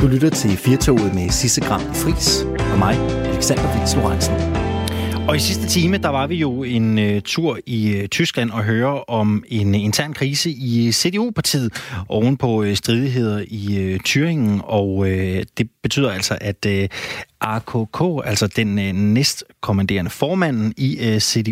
Du lytter til Firtoget med Sisse Gram Fris og mig, Alexander Vils Lorentzen. Og i sidste time, der var vi jo en uh, tur i uh, Tyskland og høre om en uh, intern krise i CDU-partiet oven på uh, stridigheder i uh, Thüringen. Og uh, det betyder altså, at uh, AKK, altså den uh, næstkommanderende formanden i uh, CDU,